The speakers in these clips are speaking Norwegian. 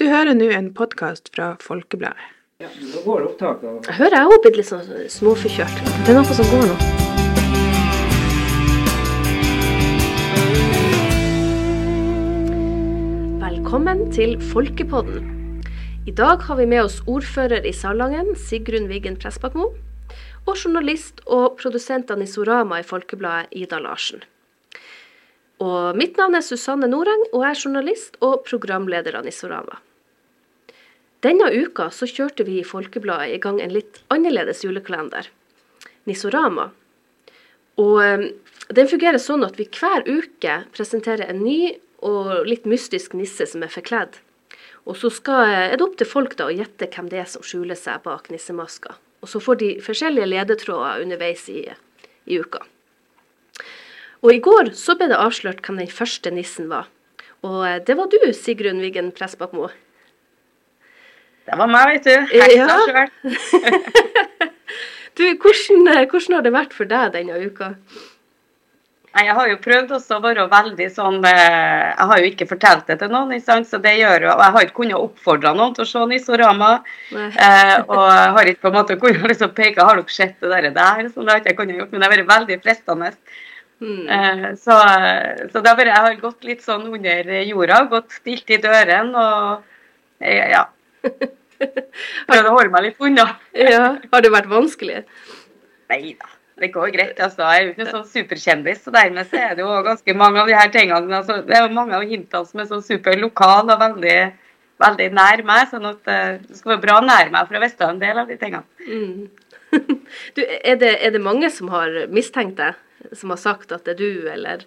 Du hører nå en podkast fra Folkebladet. Ja, da går opptaket. Jeg hører jeg òg blitt litt sånn småforkjølt. Det er noe som går nå. Velkommen til Folkepodden. I dag har vi med oss ordfører i Salangen, Sigrun Wiggen Pressbakmo, og journalist og produsent av Nisorama i Folkebladet, Ida Larsen. Og mitt navn er Susanne Noreng, og jeg er journalist og programleder av Nisorama. Denne uka så kjørte vi i Folkebladet i gang en litt annerledes julekalender, Nisorama. Og eh, den fungerer sånn at vi hver uke presenterer en ny og litt mystisk nisse som er forkledd. Og så skal, er det opp til folk da å gjette hvem det er som skjuler seg bak nissemaska. Og så får de forskjellige ledetråder underveis i, i uka. Og i går så ble det avslørt hvem den første nissen var. Og eh, det var du, Sigrun Wiggen Pressbakmo. Det var meg, vet du. Heksa Ja. sjøl. Du, hvordan, eh, hvordan har det vært for deg denne uka? Jeg har jo prøvd også å være veldig sånn eh, Jeg har jo ikke fortalt det til noen, så det gjør jo jeg har ikke kunnet oppfordre noen til å se Nisorama. Eh, og jeg har ikke på en måte kunnet liksom peke Har dere sett det der? der? Sånn, det har ikke jeg kunnet gjort, men det har vært veldig fristende. Mm. Eh, så så det har jeg har gått litt sånn under jorda, gått stilt i døren og ja. Prøvd å holde meg litt unna. Ja, Har det vært vanskelig? Nei da, det går greit. altså. Jeg er jo ikke noen sånn superkjendis, så dermed så er det jo ganske mange av de her tingene altså, Det er jo mange av hintene som er sånn superlokale og veldig, veldig nær meg. sånn at eh, det skal være bra nær meg for å vite en del av de tingene. Mm. Du, er, det, er det mange som har mistenkt deg? Som har sagt at det er du, eller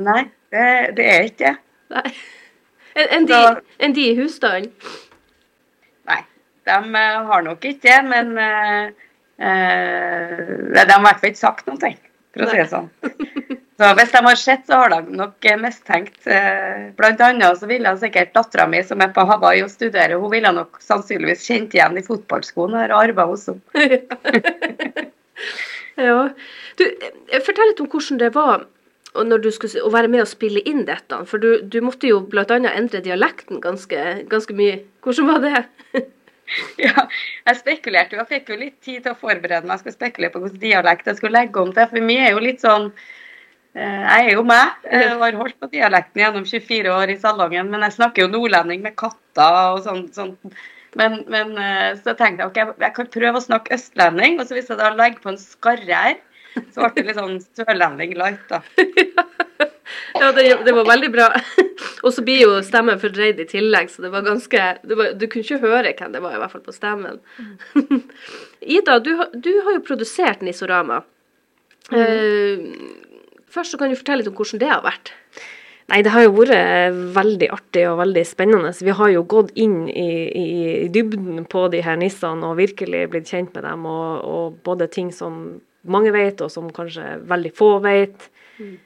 Nei, det, det er ikke det. Enn en de, en de i husstanden? De eh, har nok ikke det, men eh, eh, De har i hvert fall ikke sagt noe, for å si det sånn. Så hvis de har sett, så har de nok eh, mistenkt. Blant annet så ville sikkert dattera mi, som er på Hawaii og studerer, hun ville nok sannsynligvis kjent igjen i fotballskoene og arva hos henne. ja. Du, fortell litt om hvordan det var når du skulle, å være med og spille inn dette. For du, du måtte jo bl.a. endre dialekten ganske, ganske mye. Hvordan var det? Ja, jeg spekulerte jo, jeg fikk jo litt tid til å forberede meg. Jeg skulle spekulere på hvilken dialekt jeg skulle legge om til. For meg er jo litt sånn eh, Jeg er jo meg. Jeg har holdt på dialekten gjennom 24 år i Salangen, men jeg snakker jo nordlending med katter og sånn. sånn. Men, men eh, så tenkte jeg ok, jeg kan prøve å snakke østlending, og så hvis jeg da legger på en skarre her, så ble det litt sånn sørlending light, da. Ja, det, det var veldig bra. Og så blir jo stemmen fordreid i tillegg, så det var ganske det var, Du kunne ikke høre hvem det var, i hvert fall på stemmen. Ida, du, du har jo produsert Nisorama. Eh, først så kan du fortelle litt om hvordan det har vært. Nei, det har jo vært veldig artig og veldig spennende. Vi har jo gått inn i, i, i dybden på de her nissene og virkelig blitt kjent med dem. Og, og både ting som mange vet, og som kanskje veldig få vet.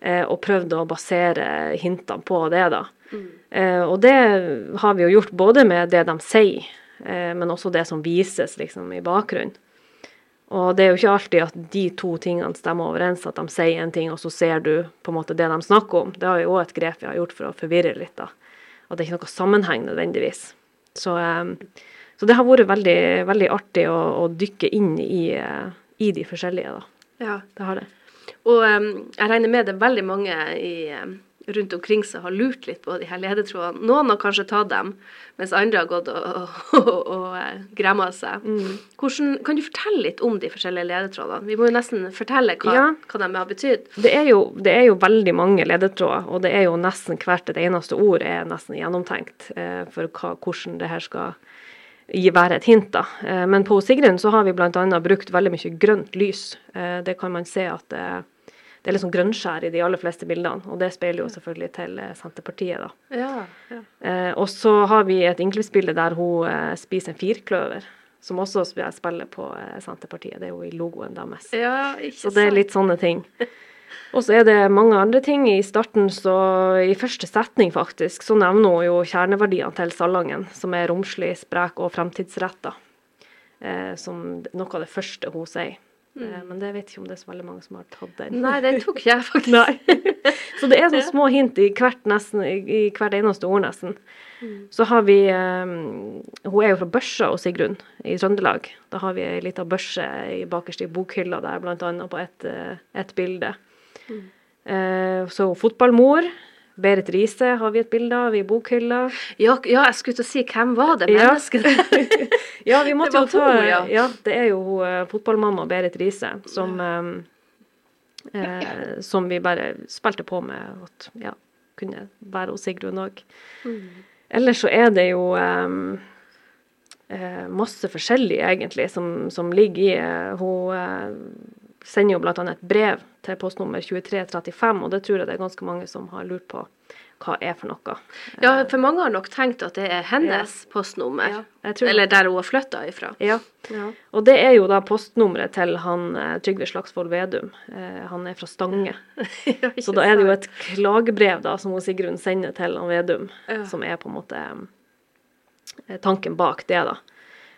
Eh, og prøvd å basere hintene på det, da. Eh, og det har vi jo gjort både med det de sier, eh, men også det som vises liksom i bakgrunnen. Og det er jo ikke alltid at de to tingene stemmer overens, at de sier en ting, og så ser du på en måte det de snakker om. Det er jo òg et grep vi har gjort for å forvirre litt, da. At det ikke er noe sammenheng nødvendigvis. Så, så det har vært veldig, veldig artig å, å dykke inn i, i de forskjellige, da. Ja. Det har det. Og jeg regner med det er veldig mange i, rundt omkring som har lurt litt på de her ledetrådene. Noen har kanskje tatt dem, mens andre har gått og, og, og, og eh, gremma seg. Hvordan, kan du fortelle litt om de forskjellige ledetrådene? Vi må jo nesten fortelle hva, Ja. hva de har betydd. Det er, jo, det er jo veldig mange ledetråder, og det er jo nesten hvert et eneste ord er nesten gjennomtenkt eh, for hva, hvordan det her skal være et hint. da. Eh, men på Sigrun så har vi bl.a. brukt veldig mye grønt lys. Eh, det kan man se at det, det er liksom grønnskjær i de aller fleste bildene, og det speiler jo selvfølgelig til eh, Senterpartiet. da. Ja, ja. Eh, og så har vi et innklippsbilde der hun eh, spiser en firkløver, som også spiller på eh, Senterpartiet. Det er jo i logoen deres. ja Så det er litt sånne ting. Og så er det mange andre ting. I starten, så i første setning faktisk, så nevner hun jo kjerneverdiene til Salangen, som er romslig, sprek og fremtidsretta. Eh, som noe av det første hun sier. Eh, men det vet ikke om det er så veldig mange som har tatt den. Nei, den tok ikke jeg, faktisk. Så det er sånne små hint i hvert, nesten, i hvert eneste ord, nesten. Så har vi eh, Hun er jo fra Børsa og Sigrun i Trøndelag. Da har vi ei lita børse i bakerst i bokhylla der, annet på et, eh, et bilde. Eh, så fotballmor. Berit Riise har vi et bilde av i bokhylla. Ja, ja, jeg skulle til å si hvem var det mennesket? Ja, vi måtte jo ta ja. ja. det er jo eh, fotballmamma Berit Riise som eh, eh, Som vi bare spilte på med at ja, kunne være hos Sigrun òg. Ellers så er det jo eh, eh, masse forskjellig, egentlig, som, som ligger i eh, Hun eh, sender jo bl.a. et brev til postnummer 2335, og det tror jeg det er ganske mange som har lurt på hva er for noe. Ja, for mange har nok tenkt at det er hennes postnummer. Ja, tror det. Eller der hun har flytta ifra. Ja. Ja. Og det er jo da postnummeret til han eh, Trygve Slagsvold Vedum. Eh, han er fra Stange. Så da er det jo et klagebrev da, som hun Sigrun sender til han Vedum, Ja. som er på en måte eh, tanken bak det, da.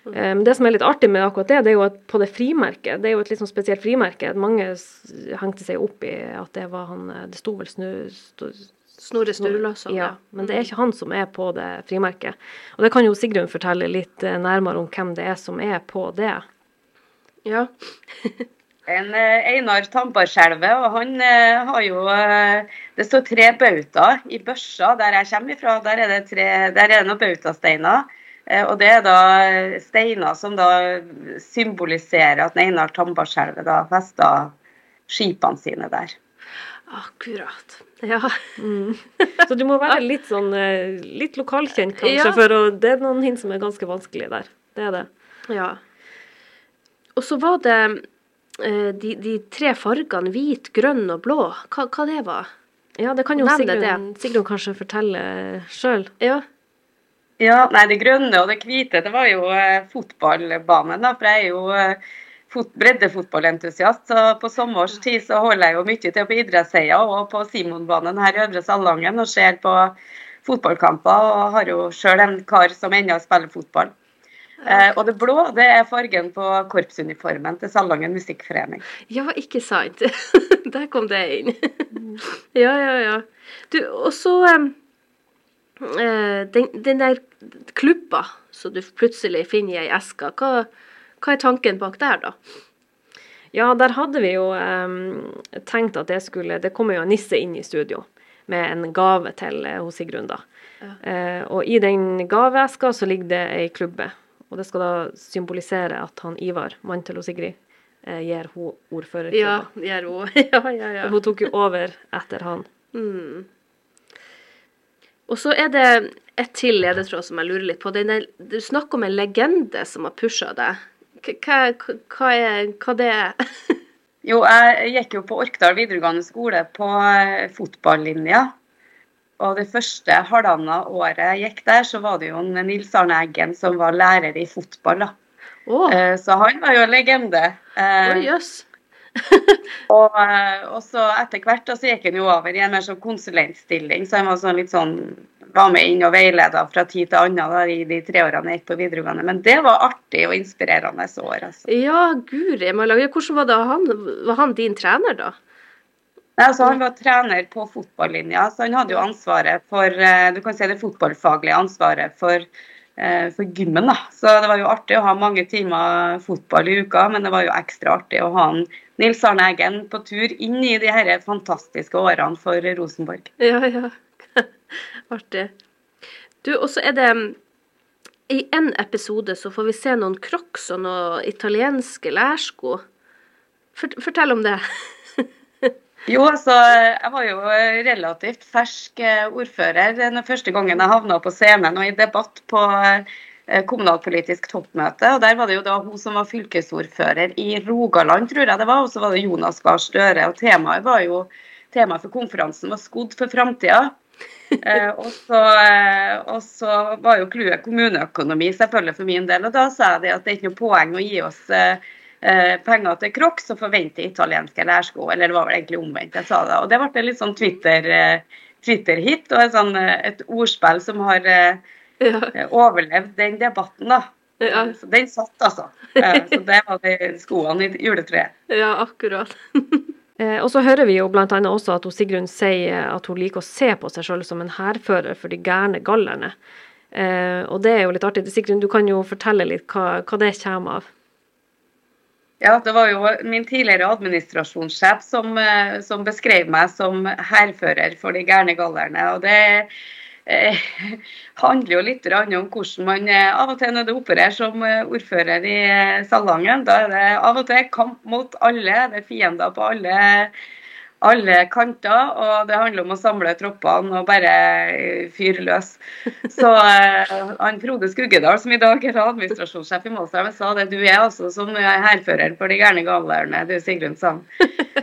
Eh, Men det som er litt artig med akkurat det, det er jo at på det frimerket, det er jo et litt sånn spesielt frimerke. Mange hengte seg opp i at det var han eh, Det sto vel snu... Sto, Snorre Sturlason. ja, men det er ikke han som er på det frimerket. Og det kan jo Sigrun fortelle litt eh, nærmere om hvem det er som er på det. Ja. En eh, Einar Tambarskjelvet, og han eh, har jo Det står tre bautaer i børsa der jeg kommer ifra. Der er det, tre, der er det noen bautasteiner. Eh, og det er da steiner som da symboliserer at Einar Tambarskjelvet da festa skipene sine der. Akkurat. Ja. Så du må være litt sånn eh, litt lokalkjent, kanskje, Ja. for å, det er noen hint som er ganske vanskelig der. Det er det. ja. Og så var det eh, de, de tre fargene hvit, grønn og blå. Hva, hva det var? Ja, det kan jo Sigrun, Sigrun kanskje fortelle sjøl. Ja. Ja, nei, Det grønne og det hvite det var jo eh, fotballbanen. da, for jeg er jo eh, fot breddefotballentusiast. så På sommerstid så holder jeg jo mye til på idrettsheia og på Simonbanen her i Øvre Salangen og ser på fotballkamper. Og har jo sjøl en kar som ennå spiller fotball. Eh, og det blå det er fargen på korpsuniformen til Salangen musikkforening. ja, ikke sant. Der kom det inn. ja, ja, ja. Du, og så eh, den, den der klubba som du plutselig finner i ei eske, hva, hva er tanken bak der, da? Ja, der hadde vi jo um, tenkt at det skulle Det kommer jo en nisse inn i studio med en gave til eh, hos Sigrun, da. Eh, og i den gaveeska så ligger det ei klubbe. Og det skal da symbolisere at han Ivar, mannen til Sigrid, eh, gir hun ordførerklubba. Ja, gir hun. ja, ja, ja. Hun tok jo over etter han. Mm. Og så er det et til ledetråd som jeg lurer litt på. Er, du snakker om en legende som har pusha deg. Hva, hva, er, hva det er? Jo, jeg gikk jo på Orkdal videregående skole på eh, fotballinja. Og det første halvannet året jeg gikk der, så var det jo en Nils Arne Eggen som var lærer i fotball. da. Eh, Så han var jo en legende. Oh, oi, jøss. Og, eh, og så etter hvert så gikk han jo over i en mer sånn konsulentstilling, så han var sånn litt sånn var med inn og veileda fra tid til annen da, i de tre årene jeg gikk på videregående. Men det var artig og inspirerende år. altså. Ja, guri malla. Hvordan var det han? Var han din trener, da? Nei, altså Han var trener på fotballinja, så han hadde jo ansvaret for eh, du kan si det fotballfaglige ansvaret for, for gymmen. da. Så det var jo artig å ha mange timer fotball i uka, men det var jo ekstra artig å ha en Nils Arne Eggen på tur inn i de her fantastiske årene for Rosenborg. Ja, ja. Artig. Du, også er det mm, I en episode så får vi se noen crocs og noen italienske lærsko. Fortell om det. Jo, altså, jeg var jo relativt fersk eh, ordfører den første gangen jeg havna på scenen og i debatt på eh, kommunalpolitisk toppmøte. og Der var det jo da hun som var fylkesordfører i Rogaland, tror jeg det var, og så var det Jonas Gahr Støre. og Temaet var jo, temaet for konferansen var skodd for framtida. Eh, og, så, og så var jo clouet kommuneøkonomi selvfølgelig for min del. Og da sa det at det er ikke noe poeng å gi oss eh, penger til Crocs så forventer italienske lærsko. Eller det var vel egentlig omvendt jeg sa det. Og det ble litt sånn Twitter, eh, Twitter-hit og et, sånn, eh, et ordspill som har eh, Ja. overlevd den debatten, da. Ja. Så den satt, altså. Eh, så det var de skoene i juletreet. Ja, akkurat. Eh, og så hører vi jo annet også at Sigrun sier at hun liker å se på seg sjøl som en hærfører for de gærne gallerne. Eh, og det er jo litt artig. Sigrun, du kan jo fortelle litt hva, hva det kommer av. Ja, det var jo min tidligere administrasjonssjef som, eh, som beskrev meg som hærfører for de gærne gallerne. Og det eh, handler jo litt om hvordan man eh, av og til når det opererer som eh, ordfører i Salangen, da er det av og til kamp mot alle. Det er fiender på alle alle kanter, og det handler om å samle troppene og bare eh, fyre løs. Så eh, han Frode Skuggedal, som i dag er administrasjonssjef i Målstrøm, sa det. Du er altså som hærføreren for de gærne galerne, du Sigrun Sand.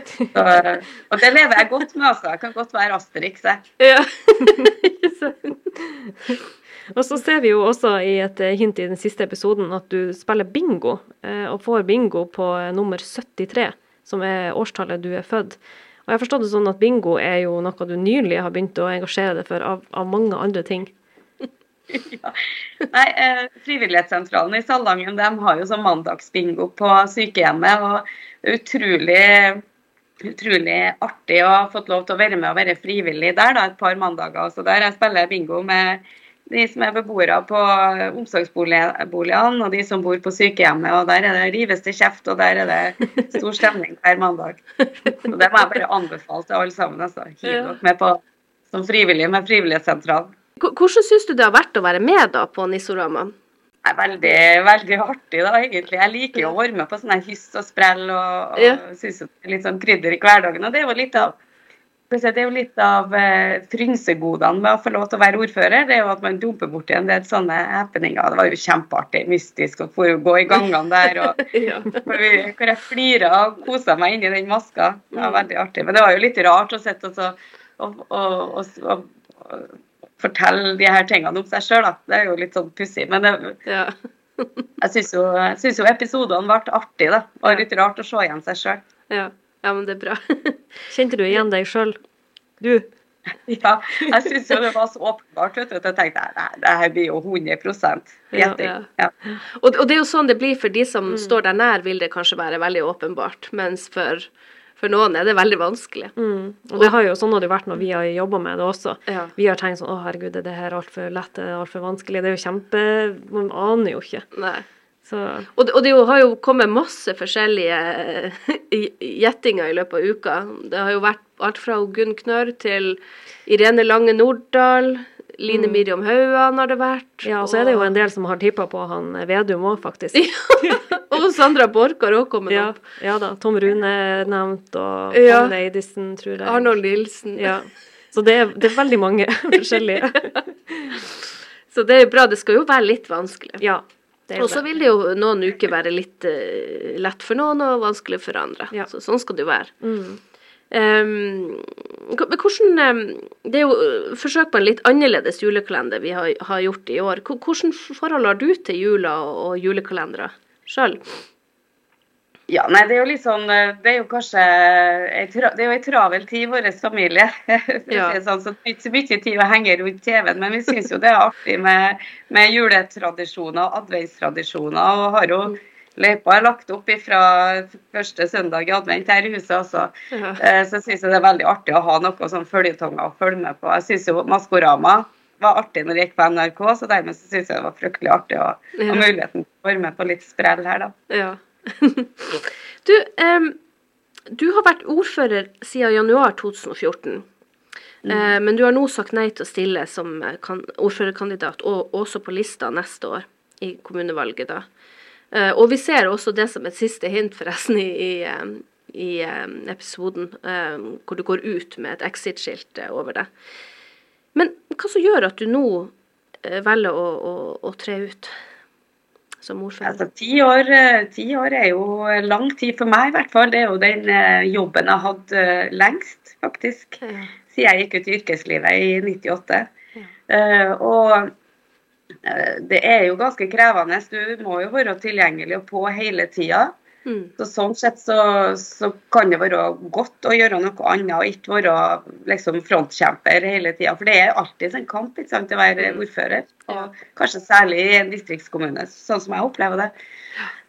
Så, eh, og det lever jeg godt med, altså. Jeg kan godt være Asterix, jeg. Ja. og så ser vi jo også i et hint i den siste episoden at du spiller bingo, eh, og får bingo på nummer 73, som er årstallet du er født. Og jeg forstod det sånn at bingo er jo noe du nylig har begynt å engasjere deg for, av, av mange andre ting. Ja. Nei, eh, Frivillighetssentralen i Salangen de har jo sånn mandagsbingo på sykehjemmet. og Det er utrolig, utrolig artig å ha fått lov til å være med og være frivillig der da, et par mandager. Så der jeg spiller bingo med de som er beboere på omsorgsboligene og de som bor på sykehjemmet. og Der er det rives til kjeft, og der er det stor stemning hver mandag. Så Det må jeg bare anbefale til alle sammen. altså. Hiv dere med på som frivillige med Frivillighetssentralen. Hvordan syns du det har vært å være med da på Nissorama? Det er veldig, veldig artig, da, egentlig. Jeg liker jo å være med på sånne hyss og sprell, og, og Ja. syns det er litt sånn krydder i hverdagen. Og det er jo litt av det er jo litt av eh, frynsegodene med å få lov til å være ordfører. Det er jo at man dumper borti en del sånne happeninger. Det var jo kjempeartig, mystisk å få gå i gangene der. og Ja. hvor, jeg flira og kosa meg inni den maska. Det var veldig artig. Men det var jo litt rart å sitte og, og, og, og, og, og fortelle de her tingene om seg sjøl. Det er jo litt sånn pussig. Men det, Ja. jeg syns jo, jo episodene ble artige. da. Det var litt rart å se igjen seg sjøl. Ja. Ja, men det er bra. Kjente du igjen deg sjøl? Du? Ja, jeg syns jo det var så åpenbart vet du, at jeg tenkte at det her blir jo 100 gjetting. Ja, Ja. Og, og det er jo sånn det blir for de som Mm. står der nær, vil det kanskje være veldig åpenbart. Mens for, for noen er det veldig vanskelig. Mm. Og det har jo sånn har det vært når vi har jobba med det også. Ja. Vi har tenkt sånn å herregud, er det her altfor lett, det er altfor vanskelig? Det er jo kjempe Man aner jo ikke. Nei. Så Og, det- og det jo, har jo kommet masse forskjellige eh, gjettinger i løpet av uka. Det har jo vært alt fra Gunn Knørr til Irene Lange Norddal. Line Miriam Hauan har det vært. Mm. ja, og så er det jo en del som har tippa på han Vedum òg, faktisk. Og Sandra Borch har også kommet Ja, opp. ja da. Tom Rune er nevnt, og Ja. Eidisen, tror jeg. Arnold Nilsen. Ja. Så det er, det er veldig mange forskjellige. Så det er bra. Det skal jo være litt vanskelig. Ja. Og så vil det jo noen uker være litt uh, lett for noen og vanskelig for andre. Ja. Så sånn skal det jo være. Mm. Um, hvordan um, Det er jo uh, forsøk på en litt annerledes julekalender vi har, har gjort i år. Hvordan forhold har du til jula og, og julekalendere sjøl? Ja, nei, det er jo litt sånn eh, Det er jo kanskje Det er jo ei travel tid i vår familie. Ja. sånn, så det er ikke så mye tid å henge rundt TV-en. Men vi syns jo det er artig med, med juletradisjoner og adventstradisjoner. Og har jo løypa er lagt opp fra første søndag i advent her i huset også. Ja. Eh, Så syns jeg det er veldig artig å ha noe sånn følgetonger å følge med på. Jeg syns jo Maskorama var artig når det gikk på NRK, så dermed så syns jeg det var fryktelig artig å Ja. ha muligheten til å være med på litt sprell her, da. Ja. du, um, du har vært ordfører siden januar 2014. Eh, men du har nå sagt nei til å stille som eh, kan, ordførerkandidat, og også på lista neste år i kommunevalget. da. Uh, og vi ser også det som et siste hint, forresten, i, i, i um, episoden um, hvor du går ut med et exit-skilt uh, over det. Men hva som gjør at du nå velger å, å, å tre ut som ordfører? Altså, ti, år, eh, ti år er jo lang tid for meg, i hvert fall. Det er jo den eh, jobben jeg har hatt lengst, faktisk. Ja. Siden jeg gikk ut i yrkeslivet i 98. Eh, og eh, det er jo ganske krevende. Du må jo være tilgjengelig og på hele tida. Mm. Så Sånn sett så, så kan det være godt å gjøre noe annet og ikke være liksom frontkjemper hele tida. For det er alltid en kamp ikke sant, å være ordfører. Og kanskje særlig i en distriktskommune, sånn som jeg opplever det.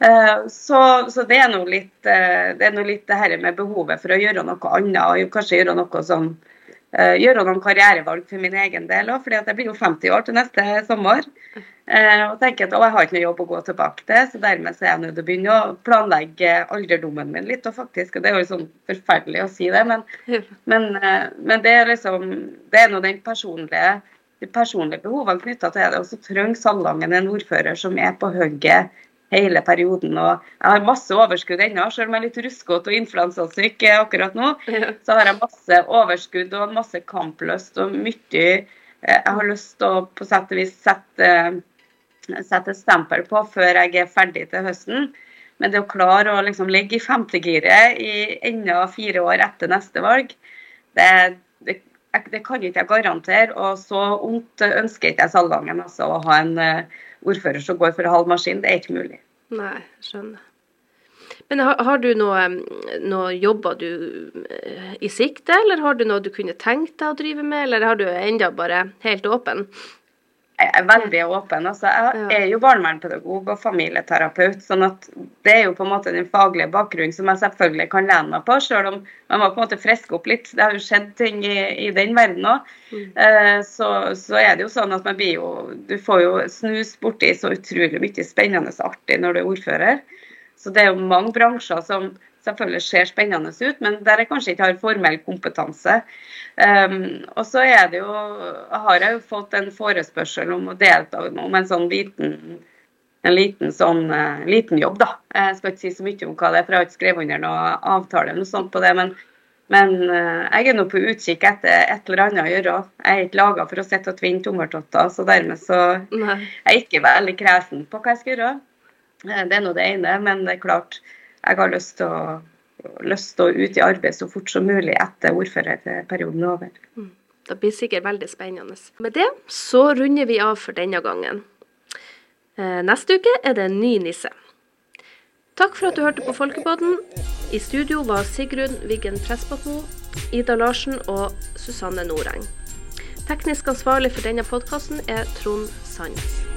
Eh, Så, så det er nå litt, eh, det er litt det her med behovet for å gjøre noe annet, og kanskje gjøre noe som eh, Gjøre noen karrierevalg for min egen del òg, for jeg blir jo 50 år til neste sommer. Eh, Og tenker at å, jeg har ikke noe jobb å gå tilbake til, så dermed så er jeg nødt til å begynne å planlegge alderdommen min litt. Og faktisk, og det er jo sånn forferdelig å si det, men, men, eh, men det er liksom Det er nå den personlige de personlige behovene knytta til det. Og så trenger Salangen en ordfører som er på hugget hele perioden. Og jeg har masse overskudd ennå, selv om jeg er litt ruskete og influensasyk eh, akkurat nå. Så har jeg masse overskudd og masse kamplyst og mye eh, jeg har lyst til å på sett og vis sette, sette et stempel på før jeg er ferdig til høsten. Men det å klare å liksom ligge i femtegiret i enda fire år etter neste valg, det, det, det kan ikke jeg garantere. Og så ondt ønsker ikke jeg Salangen altså, å ha en eh, ordfører som går for halv maskin. Det er ikke mulig. Nei, skjønner. Men har, har du noe, noe jobber du eh, i sikte, eller har du noe du kunne tenkt deg å drive med, eller har du enda bare helt åpen? Jeg er veldig åpen. Altså, jeg er jo barnevernspedagog og familieterapeut, sånn at det er jo på en måte den faglige bakgrunnen som jeg selvfølgelig kan lene meg på, selv om man må på en måte friske opp litt. Det har jo skjedd ting i, i den verden òg. Eh, så, så er det jo sånn at man blir jo Du får jo snus borti så utrolig mye spennende og artig når du er ordfører. Så det er jo mange bransjer som selvfølgelig ser spennende ut, men der jeg kanskje ikke har formell kompetanse. Um, og så er det jo, har jeg jo fått en forespørsel om å delta om en sånn liten en liten sånn uh, liten jobb, da. Jeg skal ikke si så mye om hva det er, for jeg har ikke skrevet under noen avtale eller noe sånt på det. Men, men uh, jeg er nå på utkikk etter et eller annet å gjøre. Jeg er ikke laga for å sitte og tvinne tommeltotter, så dermed så Nei. jeg er ikke veldig kresen på hva jeg skal gjøre. Eh, Det er nå det ene, men det er klart jeg har lyst til å, lyst til å ut i arbeid så fort som mulig etter ordførerperioden er over. Det blir sikkert veldig spennende. Med det så runder vi av for denne gangen. Eh, Neste uke er det en ny nisse. Takk for at du hørte på Folkepodden. I studio var Sigrun Wiggen Pressbotmo, Ida Larsen og Susanne Noreng. Teknisk ansvarlig for denne podkasten er Trond Sandnes.